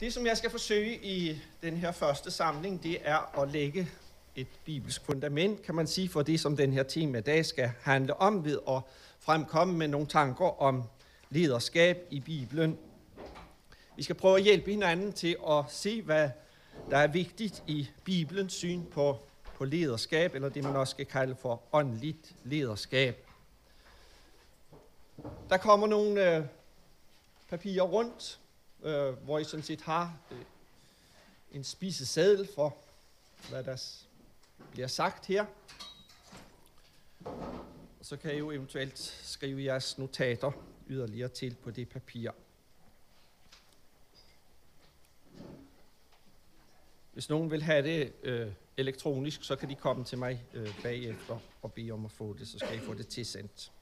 Det, som jeg skal forsøge i den her første samling, det er at lægge et bibelsk fundament, kan man sige, for det, som den her time i dag skal handle om ved at fremkomme med nogle tanker om lederskab i Bibelen. Vi skal prøve at hjælpe hinanden til at se, hvad der er vigtigt i Bibelens syn på, på lederskab, eller det man også skal kalde for åndeligt lederskab. Der kommer nogle øh, papirer rundt, øh, hvor I sådan set har øh, en spiseseddel for, hvad der bliver sagt her. Og så kan I jo eventuelt skrive jeres notater yderligere til på det papir. Hvis nogen vil have det øh, elektronisk, så kan de komme til mig øh, bagefter og bede om at få det, så skal I få det tilsendt.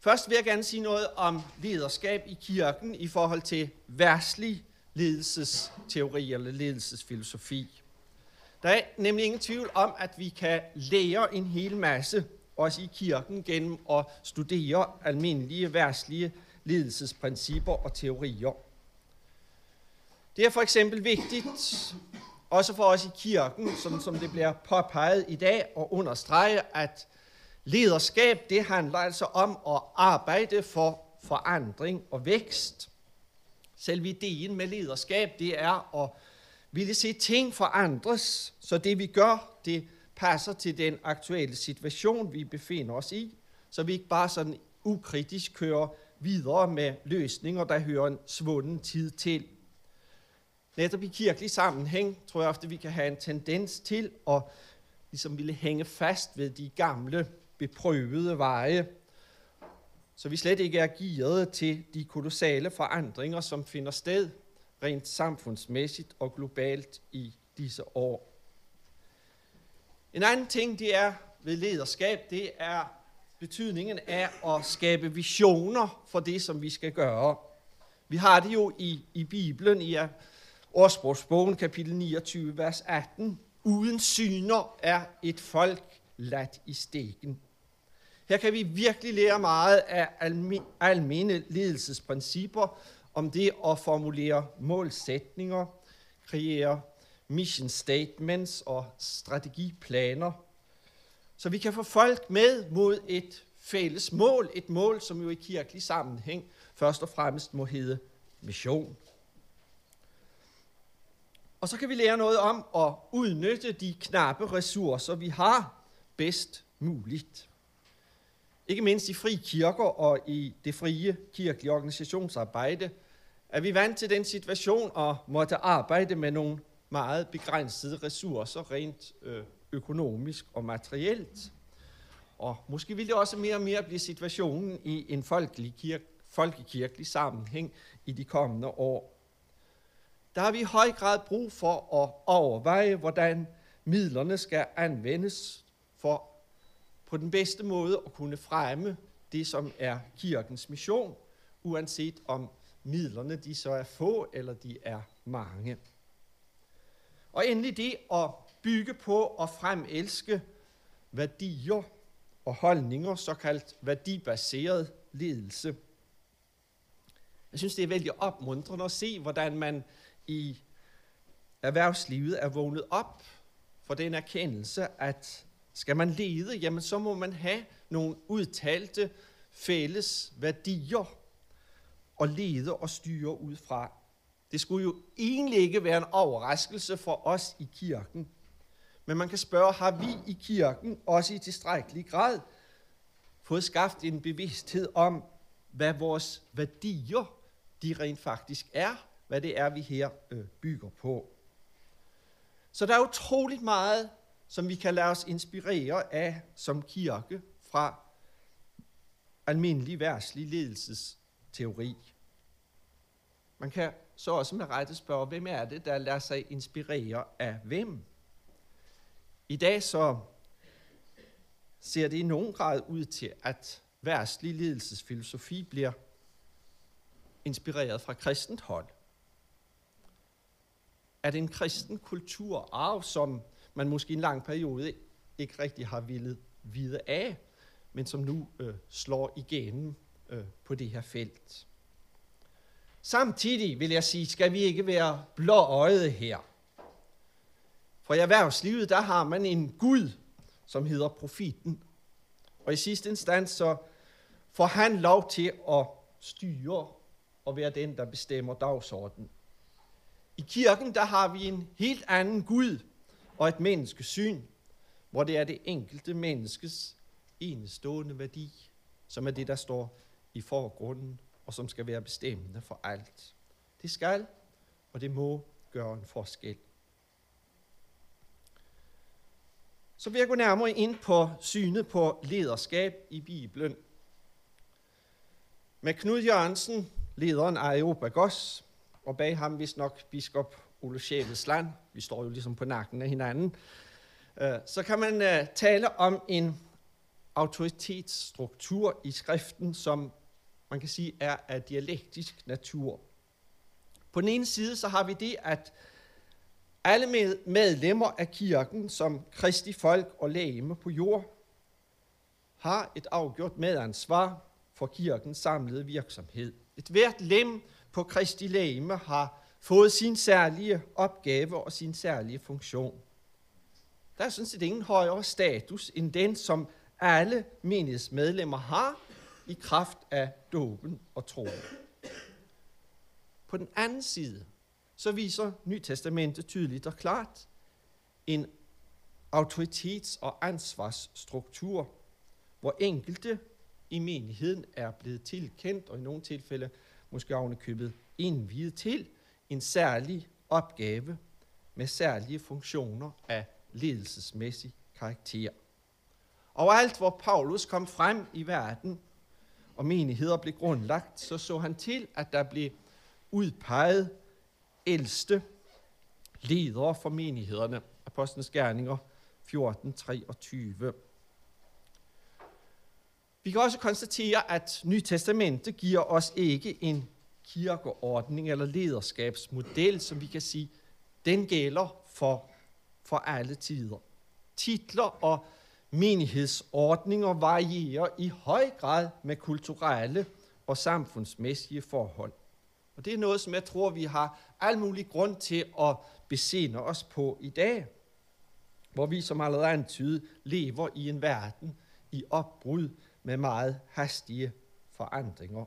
Først vil jeg gerne sige noget om lederskab i kirken i forhold til værtslig ledelsesteori eller ledelsesfilosofi. Der er nemlig ingen tvivl om, at vi kan lære en hel masse, også i kirken, gennem at studere almindelige værtslige ledelsesprincipper og teorier. Det er for eksempel vigtigt, også for os i kirken, som, som det bliver påpeget i dag, at understrege, at lederskab det handler altså om at arbejde for forandring og vækst. Selve ideen med lederskab, det er at ville se ting forandres, så det vi gør, det passer til den aktuelle situation, vi befinder os i, så vi ikke bare sådan ukritisk kører videre med løsninger, der hører en svunden tid til. Netop i kirkelig sammenhæng tror jeg ofte, vi kan have en tendens til at ligesom ville hænge fast ved de gamle, beprøvede veje, så vi slet ikke er gearet til de kolossale forandringer, som finder sted rent samfundsmæssigt og globalt i disse år. En anden ting, det er ved lederskab, det er betydningen af at skabe visioner for det, som vi skal gøre. Vi har det jo i, i Bibelen, i Ordsprogsbogen, kapitel 29, vers 18. Uden syner er et folk ladt i stikken. Her kan vi virkelig lære meget af almene ledelsesprincipper om det at formulere målsætninger, kreere mission statements og strategiplaner, så vi kan få folk med mod et fælles mål, et mål, som jo i kirkelig sammenhæng først og fremmest må hedde mission. Og så kan vi lære noget om at udnytte de knappe ressourcer, vi har bedst muligt. Ikke mindst i fri kirker og i det frie kirkelige organisationsarbejde, er vi vant til den situation at måtte arbejde med nogle meget begrænsede ressourcer, rent øh, økonomisk og materielt. Og måske vil det også mere og mere blive situationen i en folkelig kirke, folkekirkelig sammenhæng i de kommende år der har vi i høj grad brug for at overveje, hvordan midlerne skal anvendes for på den bedste måde at kunne fremme det, som er kirkens mission, uanset om midlerne de så er få eller de er mange. Og endelig det at bygge på og fremelske værdier og holdninger, såkaldt værdibaseret ledelse. Jeg synes, det er vældig opmuntrende at se, hvordan man i erhvervslivet er vågnet op for den erkendelse, at skal man lede, jamen så må man have nogle udtalte fælles værdier og lede og styre ud fra. Det skulle jo egentlig ikke være en overraskelse for os i kirken. Men man kan spørge, har vi i kirken også i tilstrækkelig grad fået skabt en bevidsthed om, hvad vores værdier de rent faktisk er, hvad det er, vi her øh, bygger på. Så der er utroligt meget, som vi kan lade os inspirere af som kirke fra almindelig værtslig ledelsesteori. Man kan så også med rette spørge, hvem er det, der lader sig inspirere af hvem? I dag så ser det i nogen grad ud til, at værtslig ledelsesfilosofi bliver inspireret fra kristent hold er det en kristen kulturarv, som man måske i en lang periode ikke rigtig har ville vide af, men som nu øh, slår igennem øh, på det her felt. Samtidig vil jeg sige, skal vi ikke være blåøjet her. For i erhvervslivet, der har man en Gud, som hedder profiten. Og i sidste instans, så får han lov til at styre og være den, der bestemmer dagsordenen. I kirken, der har vi en helt anden Gud og et menneskesyn, hvor det er det enkelte menneskes enestående værdi, som er det, der står i forgrunden, og som skal være bestemmende for alt. Det skal, og det må gøre en forskel. Så vil jeg gå nærmere ind på synet på lederskab i Bibelen. Med Knud Jørgensen, lederen af Goss og bag ham vist nok biskop Ole Sjævesland, vi står jo ligesom på nakken af hinanden, øh, så kan man øh, tale om en autoritetsstruktur i skriften, som man kan sige er af dialektisk natur. På den ene side så har vi det, at alle medlemmer af kirken som kristi folk og lægeme på jord har et afgjort medansvar for kirkens samlede virksomhed. Et hvert lem på kristi lægeme har fået sin særlige opgave og sin særlige funktion. Der er sådan set ingen højere status end den, som alle menighedsmedlemmer har i kraft af dåben og troen. På den anden side, så viser Nytestamentet tydeligt og klart en autoritets- og ansvarsstruktur, hvor enkelte i menigheden er blevet tilkendt, og i nogle tilfælde måske ovenikøbet indviet til en særlig opgave med særlige funktioner af ledelsesmæssig karakter. Overalt, hvor Paulus kom frem i verden, og menigheder blev grundlagt, så så han til, at der blev udpeget ældste ledere for menighederne. Apostlenes Gerninger 14.23. Vi kan også konstatere, at Nytestamentet giver os ikke en kirkeordning eller lederskabsmodel, som vi kan sige, den gælder for, for alle tider. Titler og menighedsordninger varierer i høj grad med kulturelle og samfundsmæssige forhold. Og det er noget, som jeg tror, vi har al mulig grund til at besinde os på i dag, hvor vi som allerede antydet lever i en verden i opbrud med meget hastige forandringer.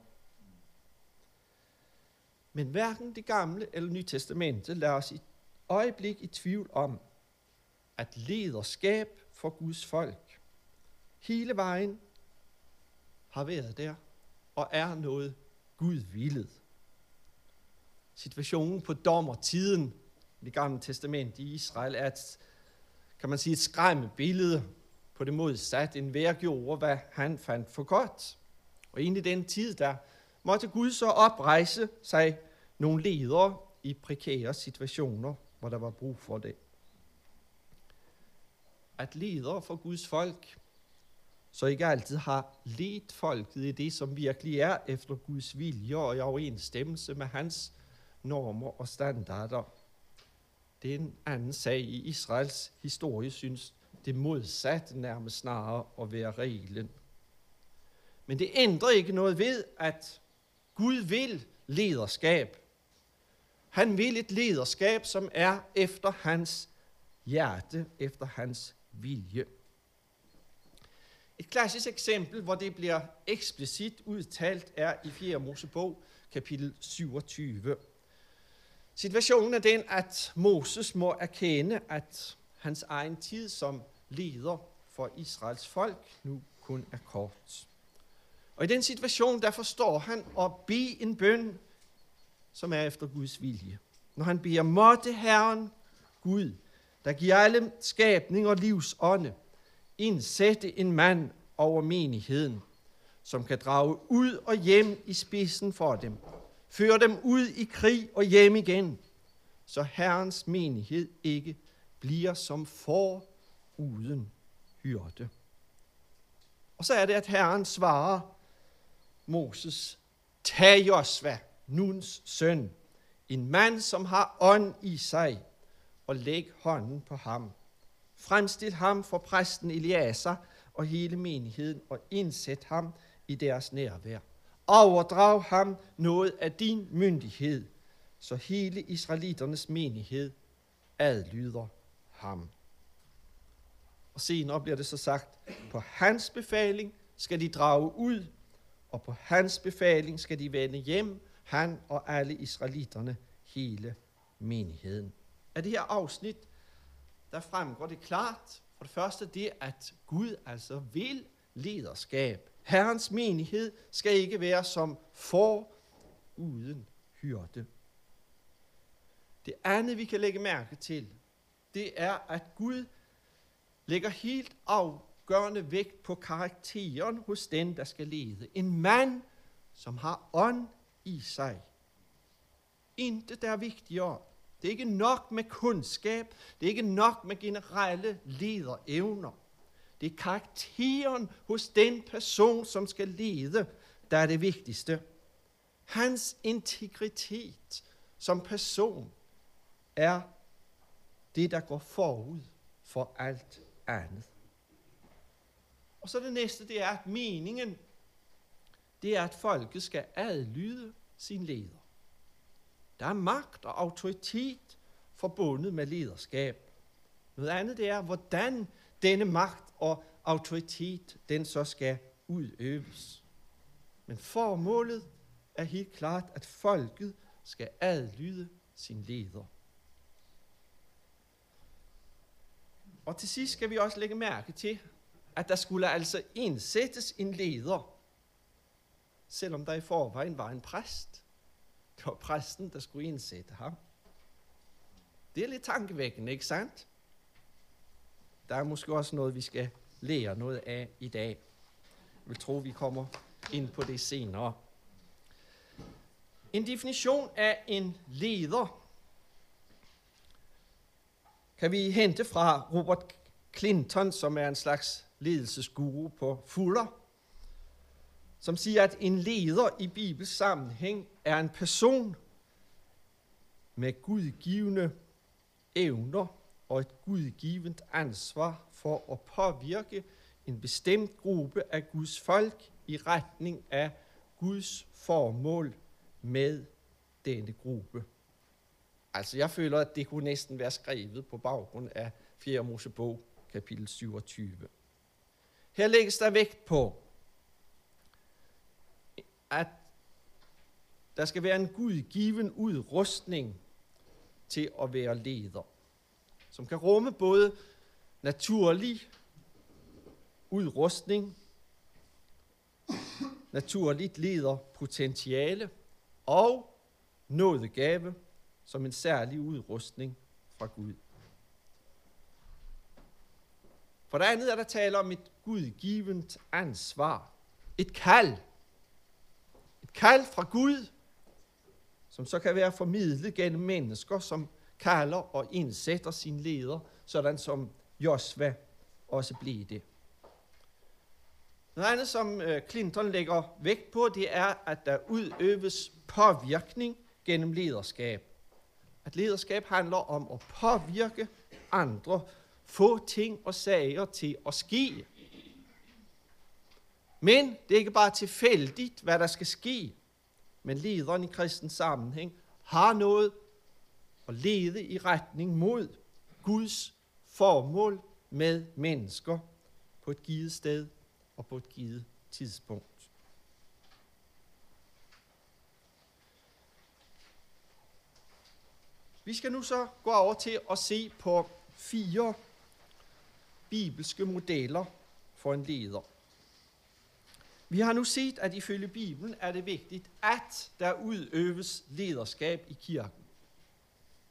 Men hverken det gamle eller nye testamente lader os i øjeblik i tvivl om, at lederskab for Guds folk hele vejen har været der og er noget Gud villet. Situationen på dommertiden i det gamle testament i Israel er et, kan man sige, et skræmme billede på det modsatte. En hver gjorde, hvad han fandt for godt. Og egentlig i den tid, der måtte Gud så oprejse sig nogle ledere i prekære situationer, hvor der var brug for det. At ledere for Guds folk, så ikke altid har ledt folket i det, som virkelig er efter Guds vilje og i overensstemmelse med hans normer og standarder. Det er en anden sag i Israels historie, synes det modsatte nærmest snarere at være reglen. Men det ændrer ikke noget ved, at Gud vil lederskab. Han vil et lederskab, som er efter hans hjerte, efter hans vilje. Et klassisk eksempel, hvor det bliver eksplicit udtalt, er i 4. Mosebog, kapitel 27. Situationen er den, at Moses må erkende, at hans egen tid som leder for Israels folk nu kun er kort. Og i den situation, der forstår han at bede en bøn, som er efter Guds vilje. Når han beder, måtte Herren Gud, der giver alle skabninger livsånde, indsætte en mand over menigheden, som kan drage ud og hjem i spidsen for dem, føre dem ud i krig og hjem igen, så Herrens menighed ikke bliver som for uden hyrde. Og så er det, at Herren svarer Moses, tag Josva, Nuns søn, en mand, som har ånd i sig, og læg hånden på ham. Fremstil ham for præsten Eliaser og hele menigheden, og indsæt ham i deres nærvær. overdrag ham noget af din myndighed, så hele israeliternes menighed adlyder ham. Og senere bliver det så sagt, på hans befaling skal de drage ud, og på hans befaling skal de vende hjem, han og alle israelitterne, hele menigheden. Af det her afsnit, der fremgår det klart, for det første det, at Gud altså vil lederskab. Herrens menighed skal ikke være som for uden hyrde. Det andet, vi kan lægge mærke til, det er, at Gud lægger helt afgørende vægt på karakteren hos den, der skal lede. En mand, som har ånd i sig. Intet er vigtigere. Det er ikke nok med kundskab. Det er ikke nok med generelle lederevner. Det er karakteren hos den person, som skal lede, der er det vigtigste. Hans integritet som person er det, der går forud for alt andet. Og så det næste, det er, at meningen, det er, at folket skal adlyde sin leder. Der er magt og autoritet forbundet med lederskab. Noget andet, det er, hvordan denne magt og autoritet, den så skal udøves. Men formålet er helt klart, at folket skal adlyde sin leder. Og til sidst skal vi også lægge mærke til, at der skulle altså indsættes en leder, selvom der i forvejen var en præst. Det var præsten, der skulle indsætte ham. Det er lidt tankevækkende, ikke sandt? Der er måske også noget, vi skal lære noget af i dag. Jeg vil tro, vi kommer ind på det senere. En definition af en leder kan vi hente fra Robert Clinton, som er en slags ledelsesguru på Fuller, som siger, at en leder i Bibels sammenhæng er en person med gudgivende evner og et gudgivent ansvar for at påvirke en bestemt gruppe af Guds folk i retning af Guds formål med denne gruppe. Altså, jeg føler, at det kunne næsten være skrevet på baggrund af 4. Mosebog, kapitel 27. Her lægges der vægt på, at der skal være en gudgiven udrustning til at være leder, som kan rumme både naturlig udrustning, naturligt lederpotentiale og nådegave som en særlig udrustning fra Gud. For det andet er der tale om et gudgivent ansvar. Et kald. Et kald fra Gud, som så kan være formidlet gennem mennesker, som kalder og indsætter sin leder, sådan som Josva også blev det. Noget andet, som øh, Clinton lægger vægt på, det er, at der udøves påvirkning gennem lederskab. At lederskab handler om at påvirke andre, få ting og sager til at ske. Men det er ikke bare tilfældigt, hvad der skal ske. Men lederen i kristens sammenhæng har noget at lede i retning mod Guds formål med mennesker på et givet sted og på et givet tidspunkt. Vi skal nu så gå over til at se på fire bibelske modeller for en leder. Vi har nu set, at ifølge Bibelen er det vigtigt, at der udøves lederskab i kirken.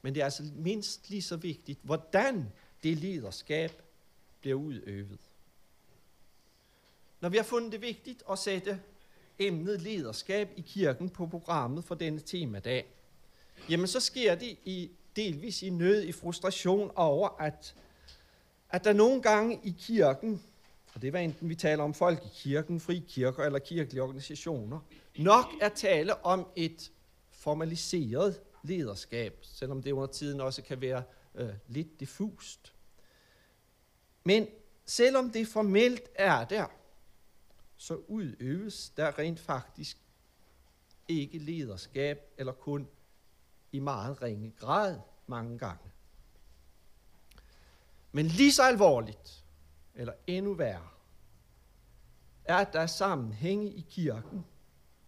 Men det er altså mindst lige så vigtigt, hvordan det lederskab bliver udøvet. Når vi har fundet det vigtigt at sætte emnet lederskab i kirken på programmet for denne temadag, jamen så sker det i delvis i nød, i frustration over, at, at der nogle gange i kirken, og det var enten vi taler om folk i kirken, fri kirker eller kirkelige organisationer, nok er tale om et formaliseret lederskab, selvom det under tiden også kan være øh, lidt diffust. Men selvom det formelt er der, så udøves der rent faktisk ikke lederskab, eller kun i meget ringe grad mange gange. Men lige så alvorligt, eller endnu værre, er, at der er sammenhænge i kirken,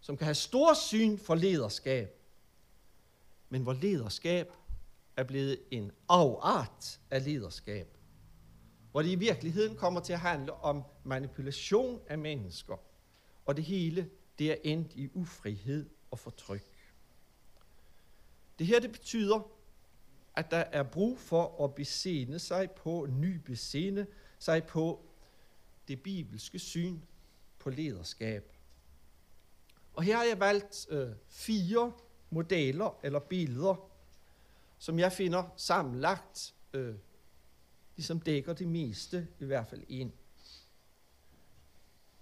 som kan have stor syn for lederskab, men hvor lederskab er blevet en afart af lederskab. Hvor det i virkeligheden kommer til at handle om manipulation af mennesker, og det hele det er endt i ufrihed og fortryk. Det her det betyder, at der er brug for at besinde sig på, ny besene, sig på det bibelske syn på lederskab. Og her har jeg valgt øh, fire modeller eller billeder, som jeg finder sammenlagt, øh, ligesom dækker det meste, i hvert fald en.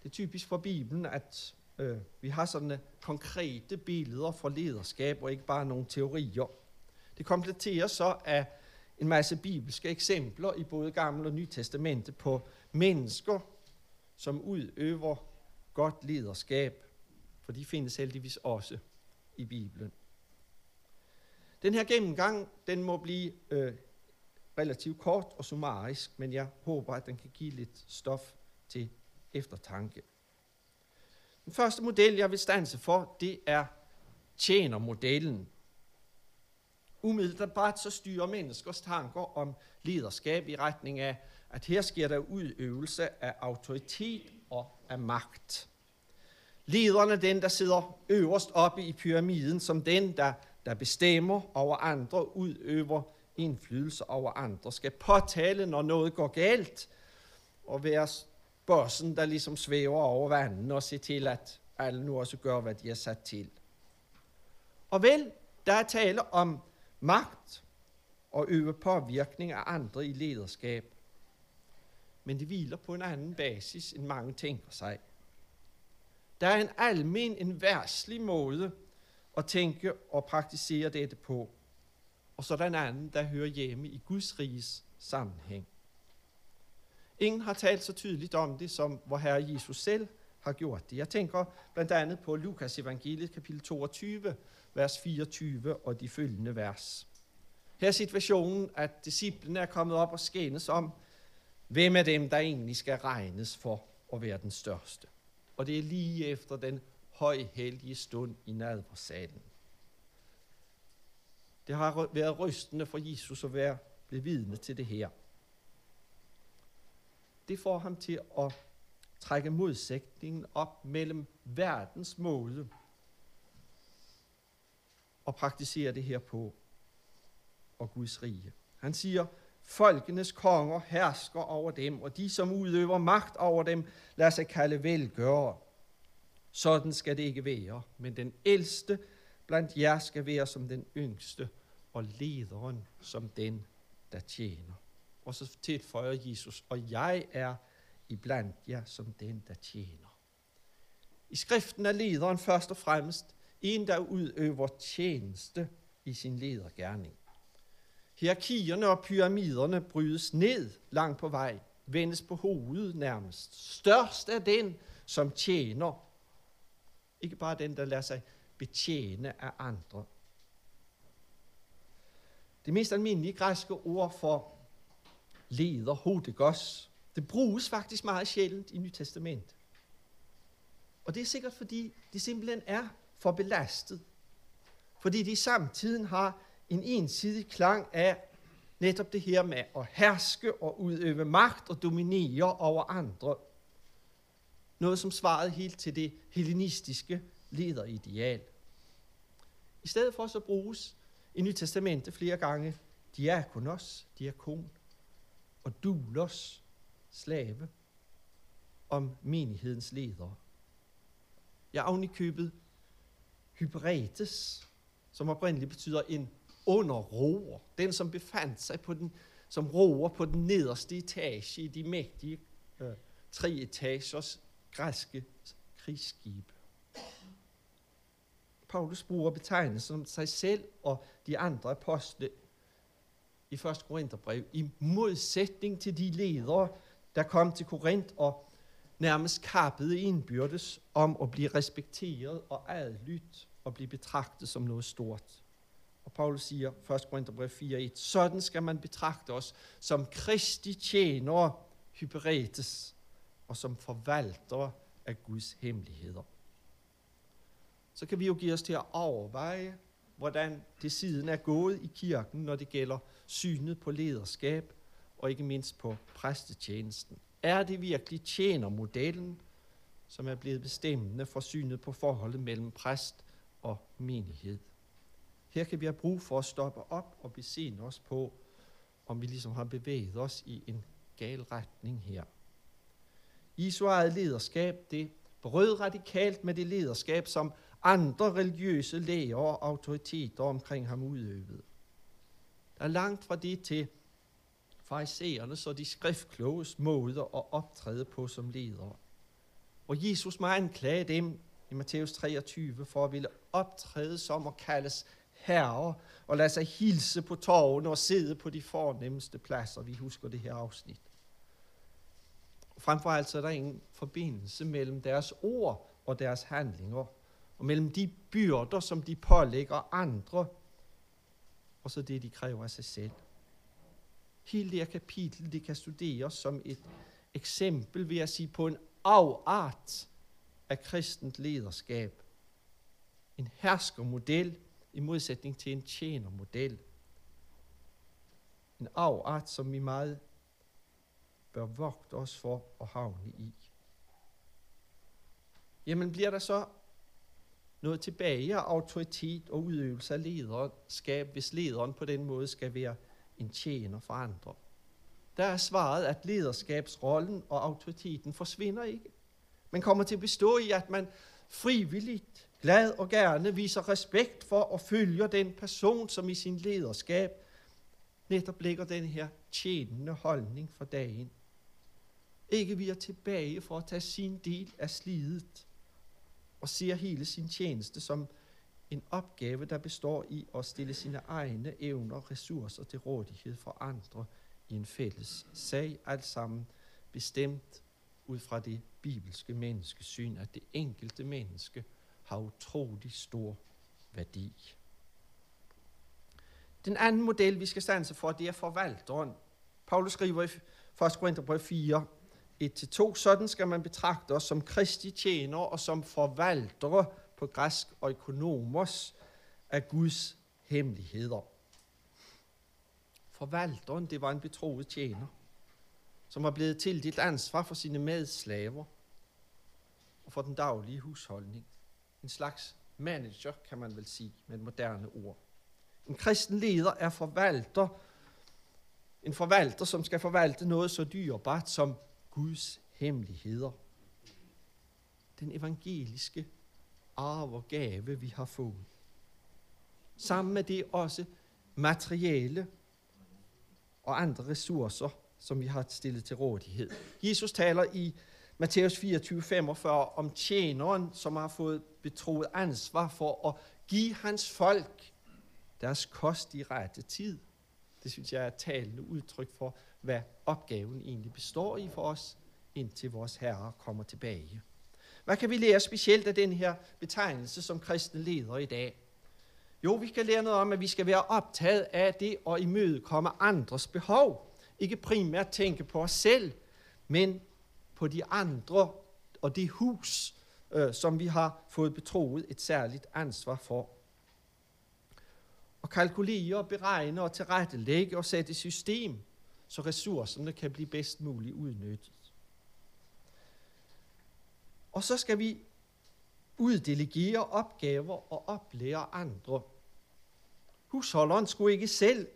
Det er typisk for Bibelen, at øh, vi har sådan konkrete billeder for lederskab, og ikke bare nogle teorier. Det kompletterer så af en masse bibelske eksempler i både Gamle og Nye Testamente på mennesker, som udøver godt lederskab, for de findes heldigvis også i Bibelen. Den her gennemgang, den må blive øh, relativt kort og summarisk, men jeg håber, at den kan give lidt stof til eftertanke. Den første model, jeg vil stanse for, det er tjenermodellen. Umiddelbart så styrer menneskers tanker om lederskab i retning af, at her sker der udøvelse af autoritet og af magt. Lederen er den, der sidder øverst oppe i pyramiden, som den, der, der bestemmer over andre, udøver indflydelse over andre, skal påtale, når noget går galt, og være bossen, der ligesom svæver over vandet og se til, at alle nu også gør, hvad de er sat til. Og vel, der er tale om magt og øve påvirkning af andre i lederskab. Men det hviler på en anden basis, end mange tænker sig. Der er en almen, en værslig måde at tænke og praktisere dette på. Og så er der en anden, der hører hjemme i Guds riges sammenhæng. Ingen har talt så tydeligt om det, som hvor Herre Jesus selv har gjort det. Jeg tænker blandt andet på Lukas evangeliet kapitel 22, vers 24 og de følgende vers. Her er situationen, at disciplene er kommet op og skændes om, hvem af dem, der egentlig skal regnes for at være den største. Og det er lige efter den højheldige stund i nadversalen. Det har været rystende for Jesus at være blevet vidne til det her det får ham til at trække modsætningen op mellem verdens måde og praktisere det her på og Guds rige. Han siger, folkenes konger hersker over dem, og de, som udøver magt over dem, lader sig kalde velgører. Sådan skal det ikke være, men den ældste blandt jer skal være som den yngste, og lederen som den, der tjener. Og så tilføjer Jesus, og jeg er iblandt jer som den, der tjener. I skriften er lederen først og fremmest en, der udøver tjeneste i sin ledergærning. Hierarkierne og pyramiderne brydes ned langt på vej, vendes på hovedet nærmest. Størst er den, som tjener. Ikke bare den, der lader sig betjene af andre. Det mest almindelige græske ord for leder, hodegos. Det bruges faktisk meget sjældent i Nyt Testament. Og det er sikkert, fordi det simpelthen er for belastet. Fordi de samtidig har en ensidig klang af netop det her med at herske og udøve magt og dominere over andre. Noget, som svarede helt til det hellenistiske lederideal. I stedet for så bruges i Nyt Testamente flere gange diakonos, diakon, og dulos slave om menighedens ledere. Jeg har købet Hyperetes, som oprindeligt betyder en underroer. Den, som befandt sig på den, som roer på den nederste etage i de mægtige øh, tre etagers græske krigsskibe. Paulus bruger betegnelsen som sig selv og de andre apostle i 1. Korintherbrev, i modsætning til de ledere, der kom til Korinth og nærmest kappede indbyrdes om at blive respekteret og adlydt at blive betragtet som noget stort. Og Paulus siger, 1. Korintherbrev 4.1, sådan skal man betragte os som Kristi tjenere, hyperetes, og som forvaltere af Guds hemmeligheder. Så kan vi jo give os til at overveje, hvordan det siden er gået i kirken, når det gælder synet på lederskab, og ikke mindst på præstetjenesten. Er det virkelig tjenermodellen, som er blevet bestemmende for synet på forholdet mellem præst og menighed? Her kan vi have brug for at stoppe op og besinde os på, om vi ligesom har bevæget os i en gal retning her. Jesu eget lederskab, det brød radikalt med det lederskab, som andre religiøse læger og autoriteter omkring ham udøvede. Der er langt fra det til farisererne, så de skriftkloges måder at optræde på som ledere. Og Jesus må anklage dem i Matthæus 23 for at ville optræde som og kaldes herre og lade sig hilse på torvene og sidde på de fornemmeste pladser. Vi husker det her afsnit. Frem for alt så er der ingen forbindelse mellem deres ord og deres handlinger, og mellem de byrder, som de pålægger andre, og så det, de kræver af sig selv. Hele det her kapitel, det kan studeres som et eksempel, vil jeg sige, på en afart af kristent lederskab. En herskermodel i modsætning til en tjenermodel. En afart, som vi meget bør vogte os for at havne i. Jamen bliver der så noget tilbage af autoritet og udøvelse af lederskab, hvis lederen på den måde skal være en tjener for andre. Der er svaret, at lederskabsrollen og autoriteten forsvinder ikke. Man kommer til at bestå i, at man frivilligt, glad og gerne viser respekt for og følger den person, som i sin lederskab netop lægger den her tjenende holdning for dagen. Ikke vi er tilbage for at tage sin del af slidet og ser hele sin tjeneste som en opgave, der består i at stille sine egne evner og ressourcer til rådighed for andre i en fælles sag, alt sammen bestemt ud fra det bibelske menneskesyn, at det enkelte menneske har utrolig stor værdi. Den anden model, vi skal stanse for, det er forvalteren. Paulus skriver i 1. Korintherbrev 4, 1-2, sådan skal man betragte os som kristi tjener og som forvaltere på græsk og økonomos af Guds hemmeligheder. Forvalteren, det var en betroet tjener, som var blevet tildelt ansvar for sine medslaver og for den daglige husholdning. En slags manager, kan man vel sige med et moderne ord. En kristen leder er forvalter, en forvalter, som skal forvalte noget så dyrebart som Guds hemmeligheder. Den evangeliske arv og gave, vi har fået. Sammen med det også materielle og andre ressourcer, som vi har stillet til rådighed. Jesus taler i Matthæus 24, 45 om tjeneren, som har fået betroet ansvar for at give hans folk deres kost i rette tid. Det synes jeg er et talende udtryk for, hvad opgaven egentlig består i for os, indtil vores Herre kommer tilbage. Hvad kan vi lære specielt af den her betegnelse som kristne leder i dag? Jo, vi kan lære noget om, at vi skal være optaget af det og imødekomme andres behov. Ikke primært tænke på os selv, men på de andre og det hus, øh, som vi har fået betroet et særligt ansvar for. Og kalkulere, beregne og tilrettelægge og sætte system, så ressourcerne kan blive bedst muligt udnyttet. Og så skal vi uddelegere opgaver og oplære andre. Husholderen skulle ikke selv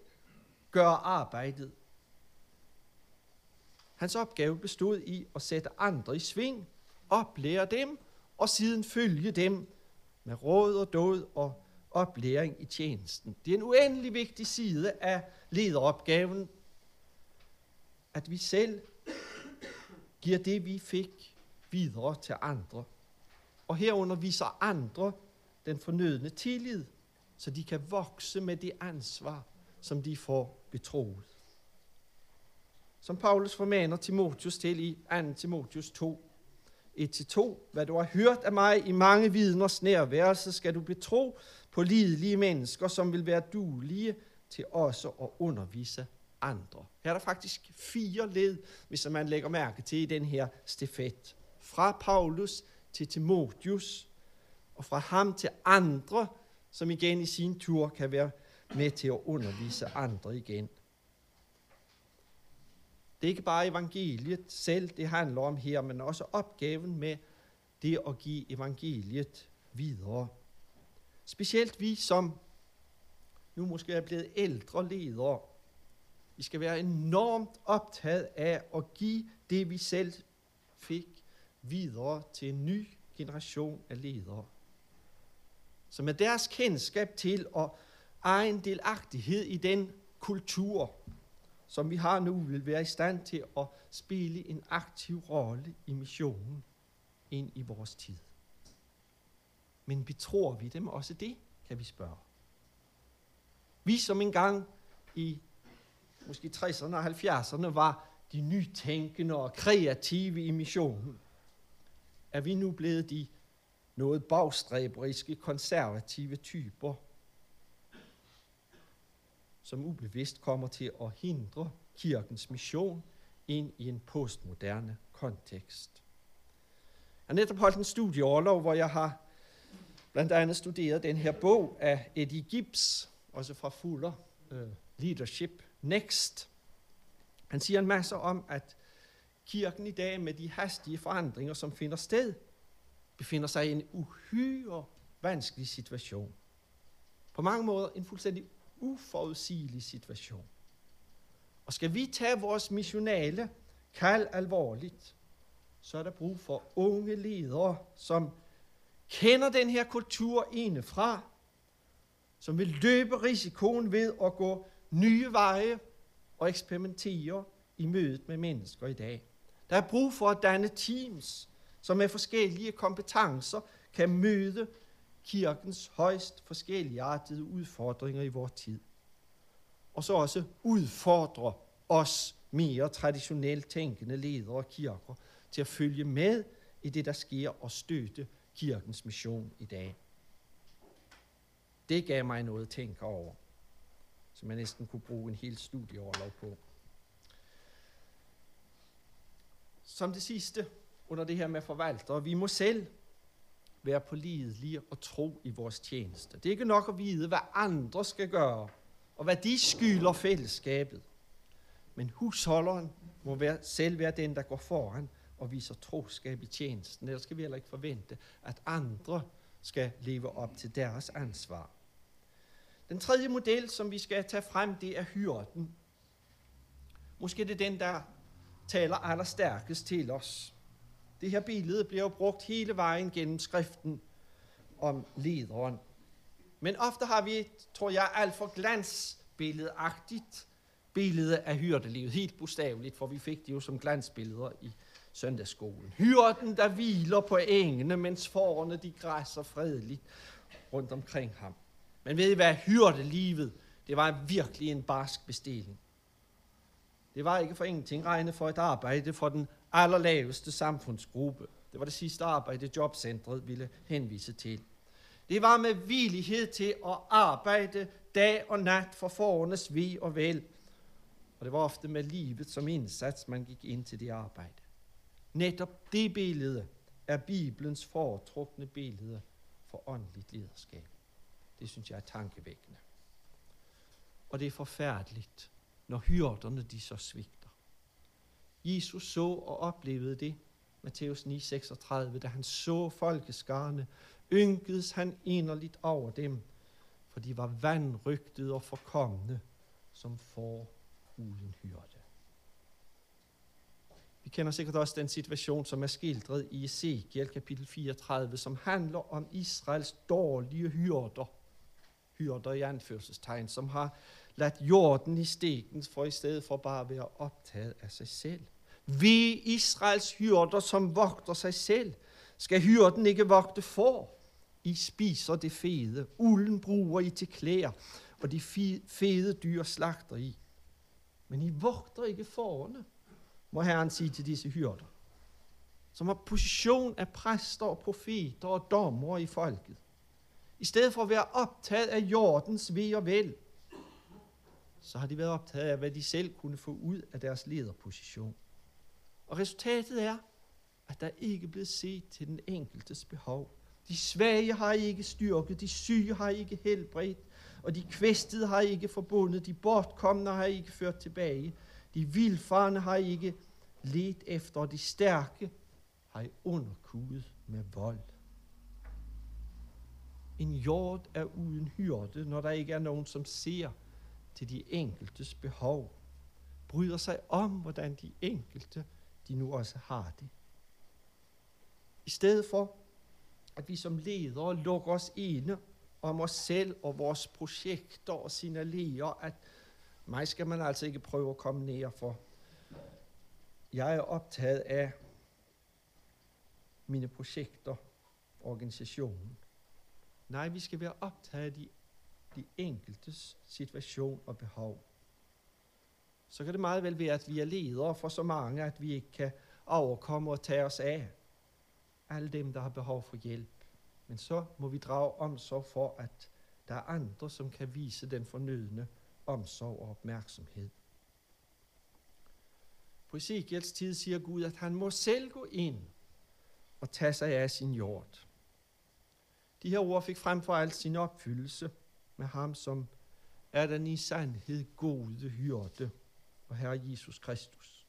gøre arbejdet. Hans opgave bestod i at sætte andre i sving, oplære dem og siden følge dem med råd og død og oplæring i tjenesten. Det er en uendelig vigtig side af lederopgaven, at vi selv giver det, vi fik, videre til andre. Og herunder viser andre den fornødne tillid, så de kan vokse med det ansvar, som de får betroet. Som Paulus formaner Timotius til i 2. Timotius 2, 1-2. Hvad du har hørt af mig i mange vidners nærværelse, skal du betro på lidelige mennesker, som vil være duelige til også at undervise andre. Her er der faktisk fire led, hvis man lægger mærke til i den her stafet. Fra Paulus til Timotius, og fra ham til andre, som igen i sin tur kan være med til at undervise andre igen. Det er ikke bare evangeliet selv, det handler om her, men også opgaven med det at give evangeliet videre. Specielt vi, som nu måske er blevet ældre ledere, vi skal være enormt optaget af at give det, vi selv fik, videre til en ny generation af ledere. Så med deres kendskab til og egen delagtighed i den kultur, som vi har nu, vil være i stand til at spille en aktiv rolle i missionen ind i vores tid. Men betror vi dem også det, kan vi spørge. Vi som engang i måske 60'erne og 70'erne var de nytænkende og kreative i missionen, er vi nu blevet de noget bagstræberiske, konservative typer, som ubevidst kommer til at hindre kirkens mission ind i en postmoderne kontekst. Jeg har netop holdt en studieårlov, hvor jeg har blandt andet studeret den her bog af Eddie Gibbs, også fra Fuller, uh, Leadership Next. Han siger en masse om, at kirken i dag med de hastige forandringer, som finder sted, befinder sig i en uhyre vanskelig situation. På mange måder en fuldstændig uforudsigelig situation. Og skal vi tage vores missionale kald alvorligt, så er der brug for unge ledere, som kender den her kultur indefra, som vil løbe risikoen ved at gå nye veje og eksperimentere i mødet med mennesker i dag. Der er brug for at danne teams, som med forskellige kompetencer kan møde kirkens højst forskelligartede udfordringer i vores tid. Og så også udfordre os mere traditionelt tænkende ledere og kirker til at følge med i det, der sker og støtte kirkens mission i dag. Det gav mig noget at tænke over, som jeg næsten kunne bruge en hel studieoverlov på. Som det sidste under det her med forvaltere, vi må selv være pålidelige og tro i vores tjeneste. Det er ikke nok at vide, hvad andre skal gøre, og hvad de skylder fællesskabet. Men husholderen må være, selv være den, der går foran og viser troskab i tjenesten. Ellers skal vi heller ikke forvente, at andre skal leve op til deres ansvar. Den tredje model, som vi skal tage frem, det er hyrden. Måske det er den, der taler allerstærkest til os. Det her billede bliver jo brugt hele vejen gennem skriften om lederen. Men ofte har vi, tror jeg, alt for glansbilledagtigt billede af hyrdelivet. Helt bogstaveligt, for vi fik det jo som glansbilleder i søndagsskolen. Hyrden, der hviler på engene, mens forerne de græsser fredeligt rundt omkring ham. Men ved I hvad? Hyrdelivet, det var virkelig en barsk bestilling. Det var ikke for ingenting regnet for et arbejde for den allerlaveste samfundsgruppe. Det var det sidste arbejde, jobcentret ville henvise til. Det var med villighed til at arbejde dag og nat for forårenes vi og vel. Og det var ofte med livet som indsats, man gik ind til det arbejde. Netop det billede er Bibelens foretrukne billede for åndeligt lederskab. Det synes jeg er tankevækkende. Og det er forfærdeligt, når hyrderne de så svigter. Jesus så og oplevede det, Matthæus 9:36, da han så folkeskarne, ynkedes han inderligt over dem, for de var vandrygtede og forkommende, som får uden hyrde. Vi kender sikkert også den situation, som er skildret i Ezekiel kapitel 34, som handler om Israels dårlige hyrder, hyrder i anførselstegn, som har ladt jorden i steken for i stedet for bare at være optaget af sig selv. Vi Israels hyrder, som vogter sig selv, skal hyrden ikke vogte for. I spiser det fede, ulden bruger I til klæder, og de fede dyr slagter I. Men I vogter ikke forerne, må Herren sige til disse hyrder. som har position af præster og profeter og dommer i folket. I stedet for at være optaget af jordens ved og vel, så har de været optaget af, hvad de selv kunne få ud af deres lederposition. Og resultatet er, at der ikke er blevet set til den enkeltes behov. De svage har ikke styrket, de syge har ikke helbredt, og de kvæstede har ikke forbundet, de bortkomne har ikke ført tilbage, de vilfarne har ikke let efter, og de stærke har I underkudet med vold. En jord er uden hyrde, når der ikke er nogen, som ser til de enkeltes behov, bryder sig om, hvordan de enkelte de nu også har det. I stedet for, at vi som ledere lukker os inde om os selv og vores projekter og signalerer, at mig skal man altså ikke prøve at komme ned for. Jeg er optaget af mine projekter, organisationen. Nej, vi skal være optaget af de, de enkeltes situation og behov. Så kan det meget vel være, at vi er ledere for så mange, at vi ikke kan overkomme og tage os af alle dem, der har behov for hjælp. Men så må vi drage omsorg for, at der er andre, som kan vise den fornødne omsorg og opmærksomhed. På Ezekiels tid siger Gud, at han må selv gå ind og tage sig af sin jord. De her ord fik frem for alt sin opfyldelse med ham, som er den i sandhed gode hyrde og Herre Jesus Kristus,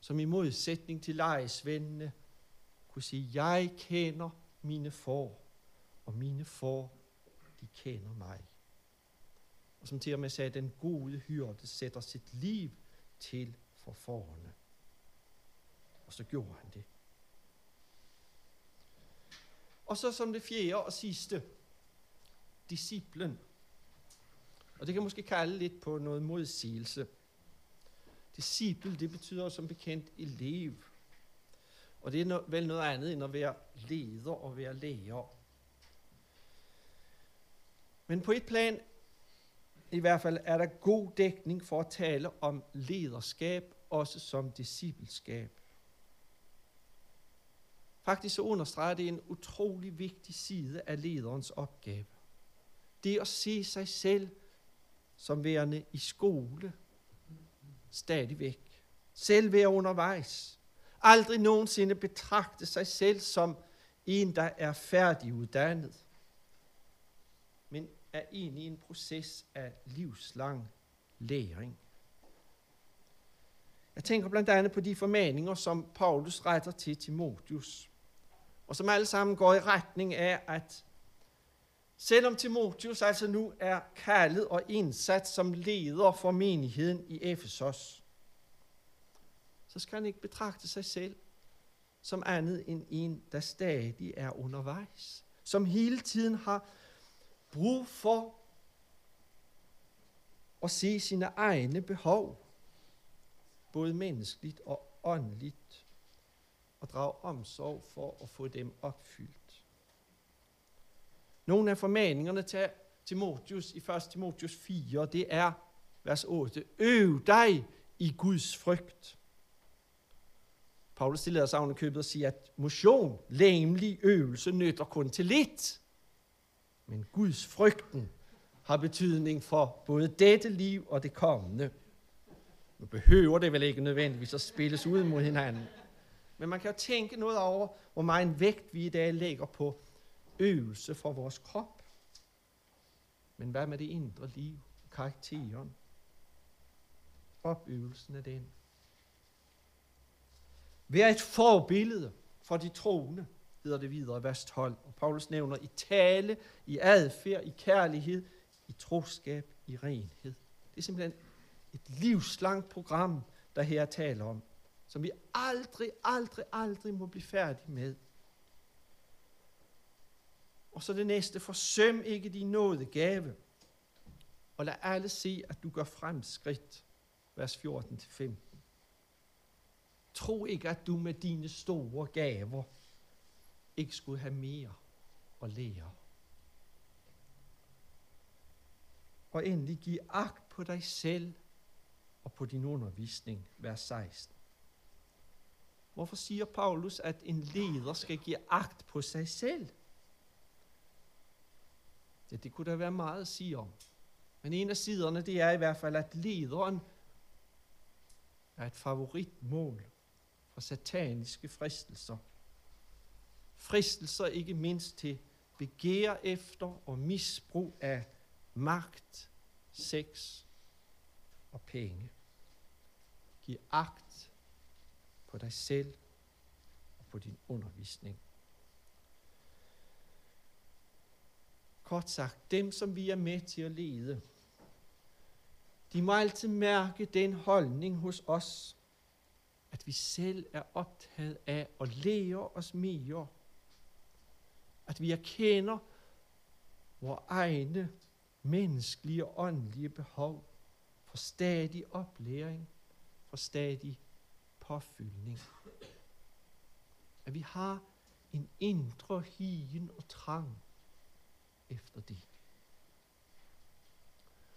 som i modsætning til lejesvendene kunne sige, jeg kender mine får, og mine får, de kender mig. Og som til og med sagde, den gode hyrde sætter sit liv til for forerne. Og så gjorde han det. Og så som det fjerde og sidste, disciplen. Og det kan måske kalde lidt på noget modsigelse. Disciple, det betyder som bekendt elev. Og det er vel noget andet end at være leder og være lærer. Men på et plan, i hvert fald, er der god dækning for at tale om lederskab, også som discipleskab. Faktisk så understreger det en utrolig vigtig side af lederens opgave. Det at se sig selv som værende i skole, stadigvæk. Selv være undervejs. Aldrig nogensinde betragte sig selv som en, der er færdiguddannet, men er egentlig i en proces af livslang læring. Jeg tænker blandt andet på de formaninger, som Paulus retter til Timotius, og som alle sammen går i retning af, at selvom Timotius altså nu er kaldet og indsat som leder for menigheden i Efesos, så skal han ikke betragte sig selv som andet end en, der stadig er undervejs. Som hele tiden har brug for at se sine egne behov, både menneskeligt og åndeligt, og drage omsorg for at få dem opfyldt. Nogle af formaningerne til Timotius i 1. Timotius 4, det er vers 8. Øv dig i Guds frygt. Paulus stiller sig købet og siger, at motion, læmelig øvelse, nytter kun til lidt. Men Guds frygten har betydning for både dette liv og det kommende. Nu behøver det vel ikke nødvendigvis at spilles ud mod hinanden. Men man kan jo tænke noget over, hvor meget vægt vi i dag lægger på øvelse for vores krop. Men hvad med det indre liv, karakteren? Opøvelsen af den. Vær et forbillede for de troende, hedder det videre i vers 12. Og Paulus nævner i tale, i adfærd, i kærlighed, i troskab, i renhed. Det er simpelthen et livslangt program, der her taler om, som vi aldrig, aldrig, aldrig må blive færdige med. Og så det næste, forsøm ikke din nådegave, og lad alle se, at du gør fremskridt. Vers 14-15. Tro ikke, at du med dine store gaver ikke skulle have mere at lære. Og endelig giv agt på dig selv og på din undervisning, vers 16. Hvorfor siger Paulus, at en leder skal give agt på sig selv? Ja, det kunne der være meget at sige om. Men en af siderne, det er i hvert fald, at lederen er et favoritmål for sataniske fristelser. Fristelser ikke mindst til begær efter og misbrug af magt, sex og penge. Giv agt på dig selv og på din undervisning. Kort sagt, dem som vi er med til at lede, de må altid mærke den holdning hos os, at vi selv er optaget af at lære os mere. At vi erkender vores egne menneskelige og åndelige behov for stadig oplæring, for stadig påfyldning. At vi har en indre hien og trang efter det.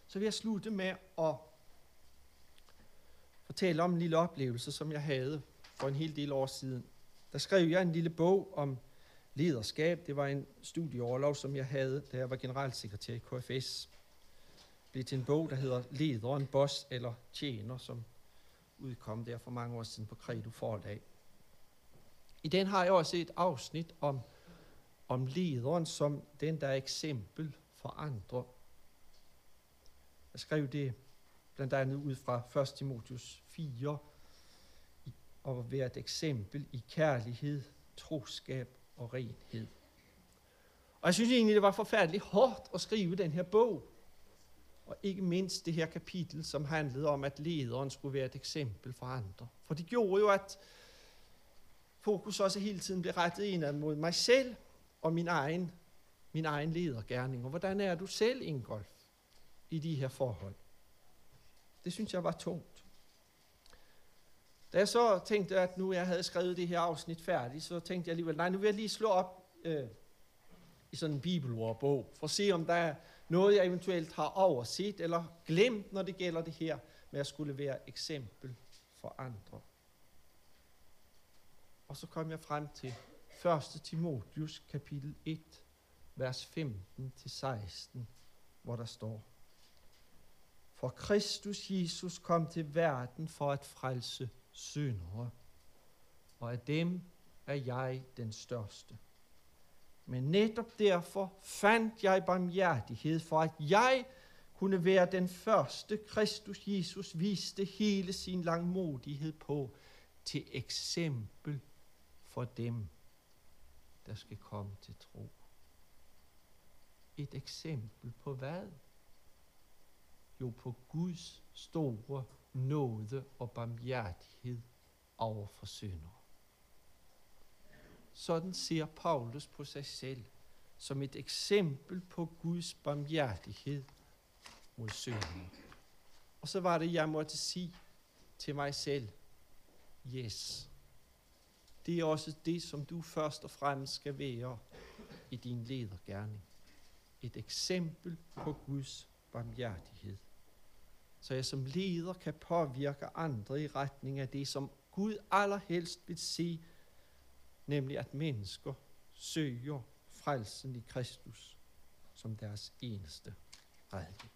Så vil jeg slutte med at fortælle om en lille oplevelse, som jeg havde for en hel del år siden. Der skrev jeg en lille bog om lederskab. Det var en studieoverlov, som jeg havde, da jeg var generalsekretær i KFS. Det blev til en bog, der hedder Lederen, Boss eller Tjener, som udkom der for mange år siden på Credo Forlag. I den har jeg også et afsnit om, om lederen som den, der er eksempel for andre. Jeg skrev det blandt andet ud fra 1. Timotius 4, og være et eksempel i kærlighed, troskab og renhed. Og jeg synes egentlig, det var forfærdeligt hårdt at skrive den her bog. Og ikke mindst det her kapitel, som handlede om, at lederen skulle være et eksempel for andre. For det gjorde jo, at fokus også hele tiden blev rettet indad mod mig selv og min egen, min egen ledergærning. Og hvordan er du selv, Ingolf, i de her forhold? Det synes jeg var tungt. Da jeg så tænkte, at nu jeg havde skrevet det her afsnit færdigt, så tænkte jeg alligevel, nej, nu vil jeg lige slå op øh, i sådan en bibelordbog, for at se, om der er noget, jeg eventuelt har overset eller glemt, når det gælder det her med at skulle være eksempel for andre. Og så kom jeg frem til 1. Timotius kapitel 1, vers 15-16, hvor der står, For Kristus Jesus kom til verden for at frelse syndere, og af dem er jeg den største. Men netop derfor fandt jeg barmhjertighed for, at jeg kunne være den første, Kristus Jesus viste hele sin langmodighed på, til eksempel for dem, der skal komme til tro. Et eksempel på hvad? Jo, på Guds store nåde og barmhjertighed over for syndere. Sådan ser Paulus på sig selv som et eksempel på Guds barmhjertighed mod syndere. Og så var det, jeg måtte sige til mig selv, yes, det er også det, som du først og fremmest skal være i din ledergærning. Et eksempel på Guds barmhjertighed. Så jeg som leder kan påvirke andre i retning af det, som Gud allerhelst vil se, nemlig at mennesker søger frelsen i Kristus som deres eneste redning.